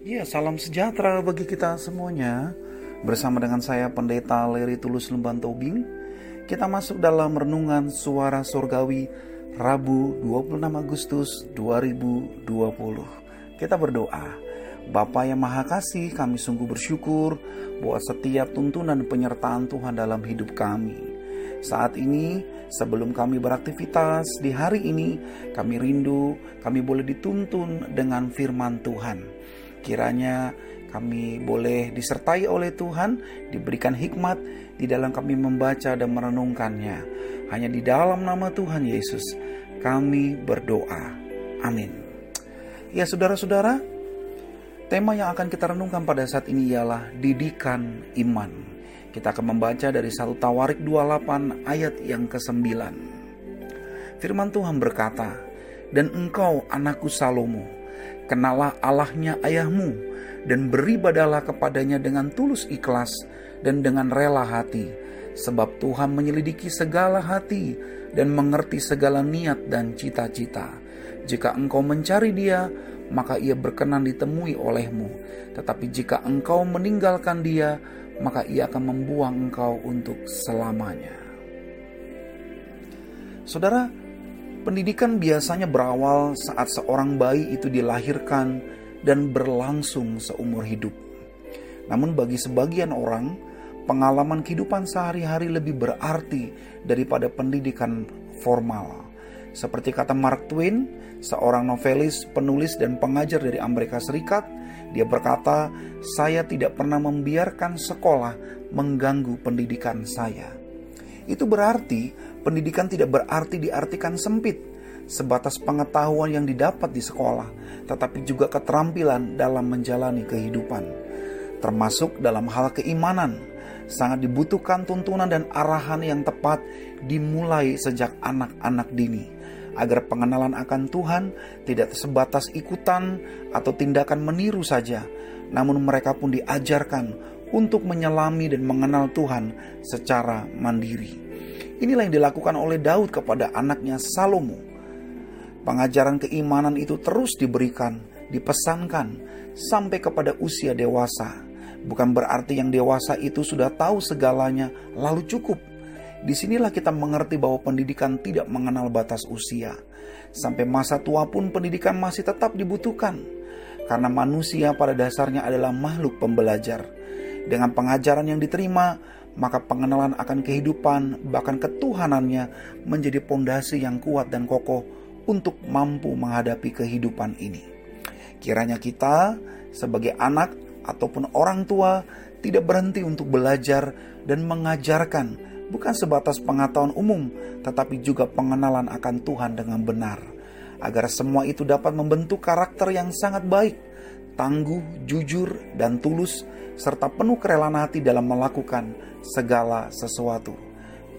Ya, salam sejahtera bagi kita semuanya. Bersama dengan saya Pendeta Leri Tulus Lemban Tobing, kita masuk dalam renungan suara surgawi Rabu 26 Agustus 2020. Kita berdoa. Bapa yang Maha Kasih, kami sungguh bersyukur buat setiap tuntunan penyertaan Tuhan dalam hidup kami. Saat ini, sebelum kami beraktivitas di hari ini, kami rindu kami boleh dituntun dengan firman Tuhan. Kiranya kami boleh disertai oleh Tuhan, diberikan hikmat di dalam kami membaca dan merenungkannya. Hanya di dalam nama Tuhan Yesus kami berdoa. Amin. Ya saudara-saudara, tema yang akan kita renungkan pada saat ini ialah didikan iman. Kita akan membaca dari 1 Tawarik 28 ayat yang ke-9. Firman Tuhan berkata, "Dan engkau anakku Salomo, Kenalah Allahnya ayahmu dan beribadalah kepadanya dengan tulus ikhlas dan dengan rela hati. Sebab Tuhan menyelidiki segala hati dan mengerti segala niat dan cita-cita. Jika engkau mencari dia, maka ia berkenan ditemui olehmu. Tetapi jika engkau meninggalkan dia, maka ia akan membuang engkau untuk selamanya. Saudara, Pendidikan biasanya berawal saat seorang bayi itu dilahirkan dan berlangsung seumur hidup. Namun bagi sebagian orang, pengalaman kehidupan sehari-hari lebih berarti daripada pendidikan formal. Seperti kata Mark Twain, seorang novelis, penulis dan pengajar dari Amerika Serikat, dia berkata, "Saya tidak pernah membiarkan sekolah mengganggu pendidikan saya." Itu berarti pendidikan tidak berarti diartikan sempit, sebatas pengetahuan yang didapat di sekolah, tetapi juga keterampilan dalam menjalani kehidupan, termasuk dalam hal keimanan. Sangat dibutuhkan tuntunan dan arahan yang tepat dimulai sejak anak-anak dini, agar pengenalan akan Tuhan tidak sebatas ikutan atau tindakan meniru saja, namun mereka pun diajarkan untuk menyelami dan mengenal Tuhan secara mandiri. Inilah yang dilakukan oleh Daud kepada anaknya Salomo. Pengajaran keimanan itu terus diberikan, dipesankan sampai kepada usia dewasa. Bukan berarti yang dewasa itu sudah tahu segalanya lalu cukup. Di sinilah kita mengerti bahwa pendidikan tidak mengenal batas usia. Sampai masa tua pun pendidikan masih tetap dibutuhkan. Karena manusia pada dasarnya adalah makhluk pembelajar dengan pengajaran yang diterima, maka pengenalan akan kehidupan, bahkan ketuhanannya menjadi pondasi yang kuat dan kokoh untuk mampu menghadapi kehidupan ini. Kiranya kita sebagai anak ataupun orang tua tidak berhenti untuk belajar dan mengajarkan bukan sebatas pengetahuan umum, tetapi juga pengenalan akan Tuhan dengan benar, agar semua itu dapat membentuk karakter yang sangat baik, tangguh, jujur, dan tulus serta penuh kerelaan hati dalam melakukan segala sesuatu.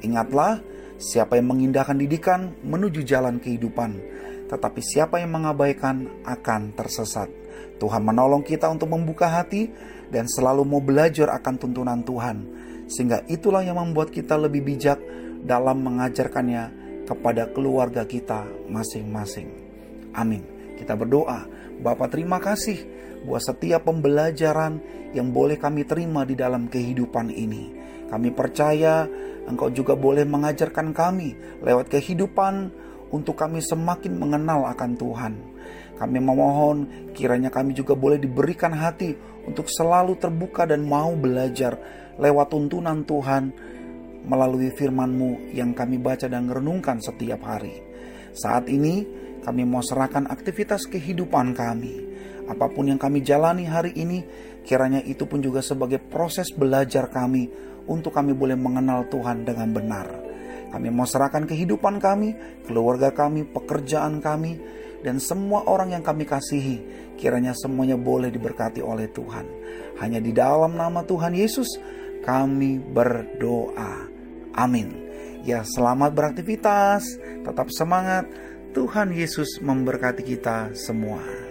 Ingatlah, siapa yang mengindahkan didikan menuju jalan kehidupan, tetapi siapa yang mengabaikan akan tersesat. Tuhan menolong kita untuk membuka hati dan selalu mau belajar akan tuntunan Tuhan, sehingga itulah yang membuat kita lebih bijak dalam mengajarkannya kepada keluarga kita masing-masing. Amin. Kita berdoa, Bapak terima kasih buat setiap pembelajaran yang boleh kami terima di dalam kehidupan ini. Kami percaya Engkau juga boleh mengajarkan kami lewat kehidupan untuk kami semakin mengenal akan Tuhan. Kami memohon kiranya kami juga boleh diberikan hati untuk selalu terbuka dan mau belajar lewat tuntunan Tuhan melalui firman-Mu yang kami baca dan renungkan setiap hari. Saat ini kami mau serahkan aktivitas kehidupan kami Apa pun yang kami jalani hari ini, kiranya itu pun juga sebagai proses belajar kami untuk kami boleh mengenal Tuhan dengan benar. Kami mau serahkan kehidupan kami, keluarga kami, pekerjaan kami, dan semua orang yang kami kasihi. Kiranya semuanya boleh diberkati oleh Tuhan. Hanya di dalam nama Tuhan Yesus kami berdoa. Amin. Ya, selamat beraktivitas, tetap semangat. Tuhan Yesus memberkati kita semua.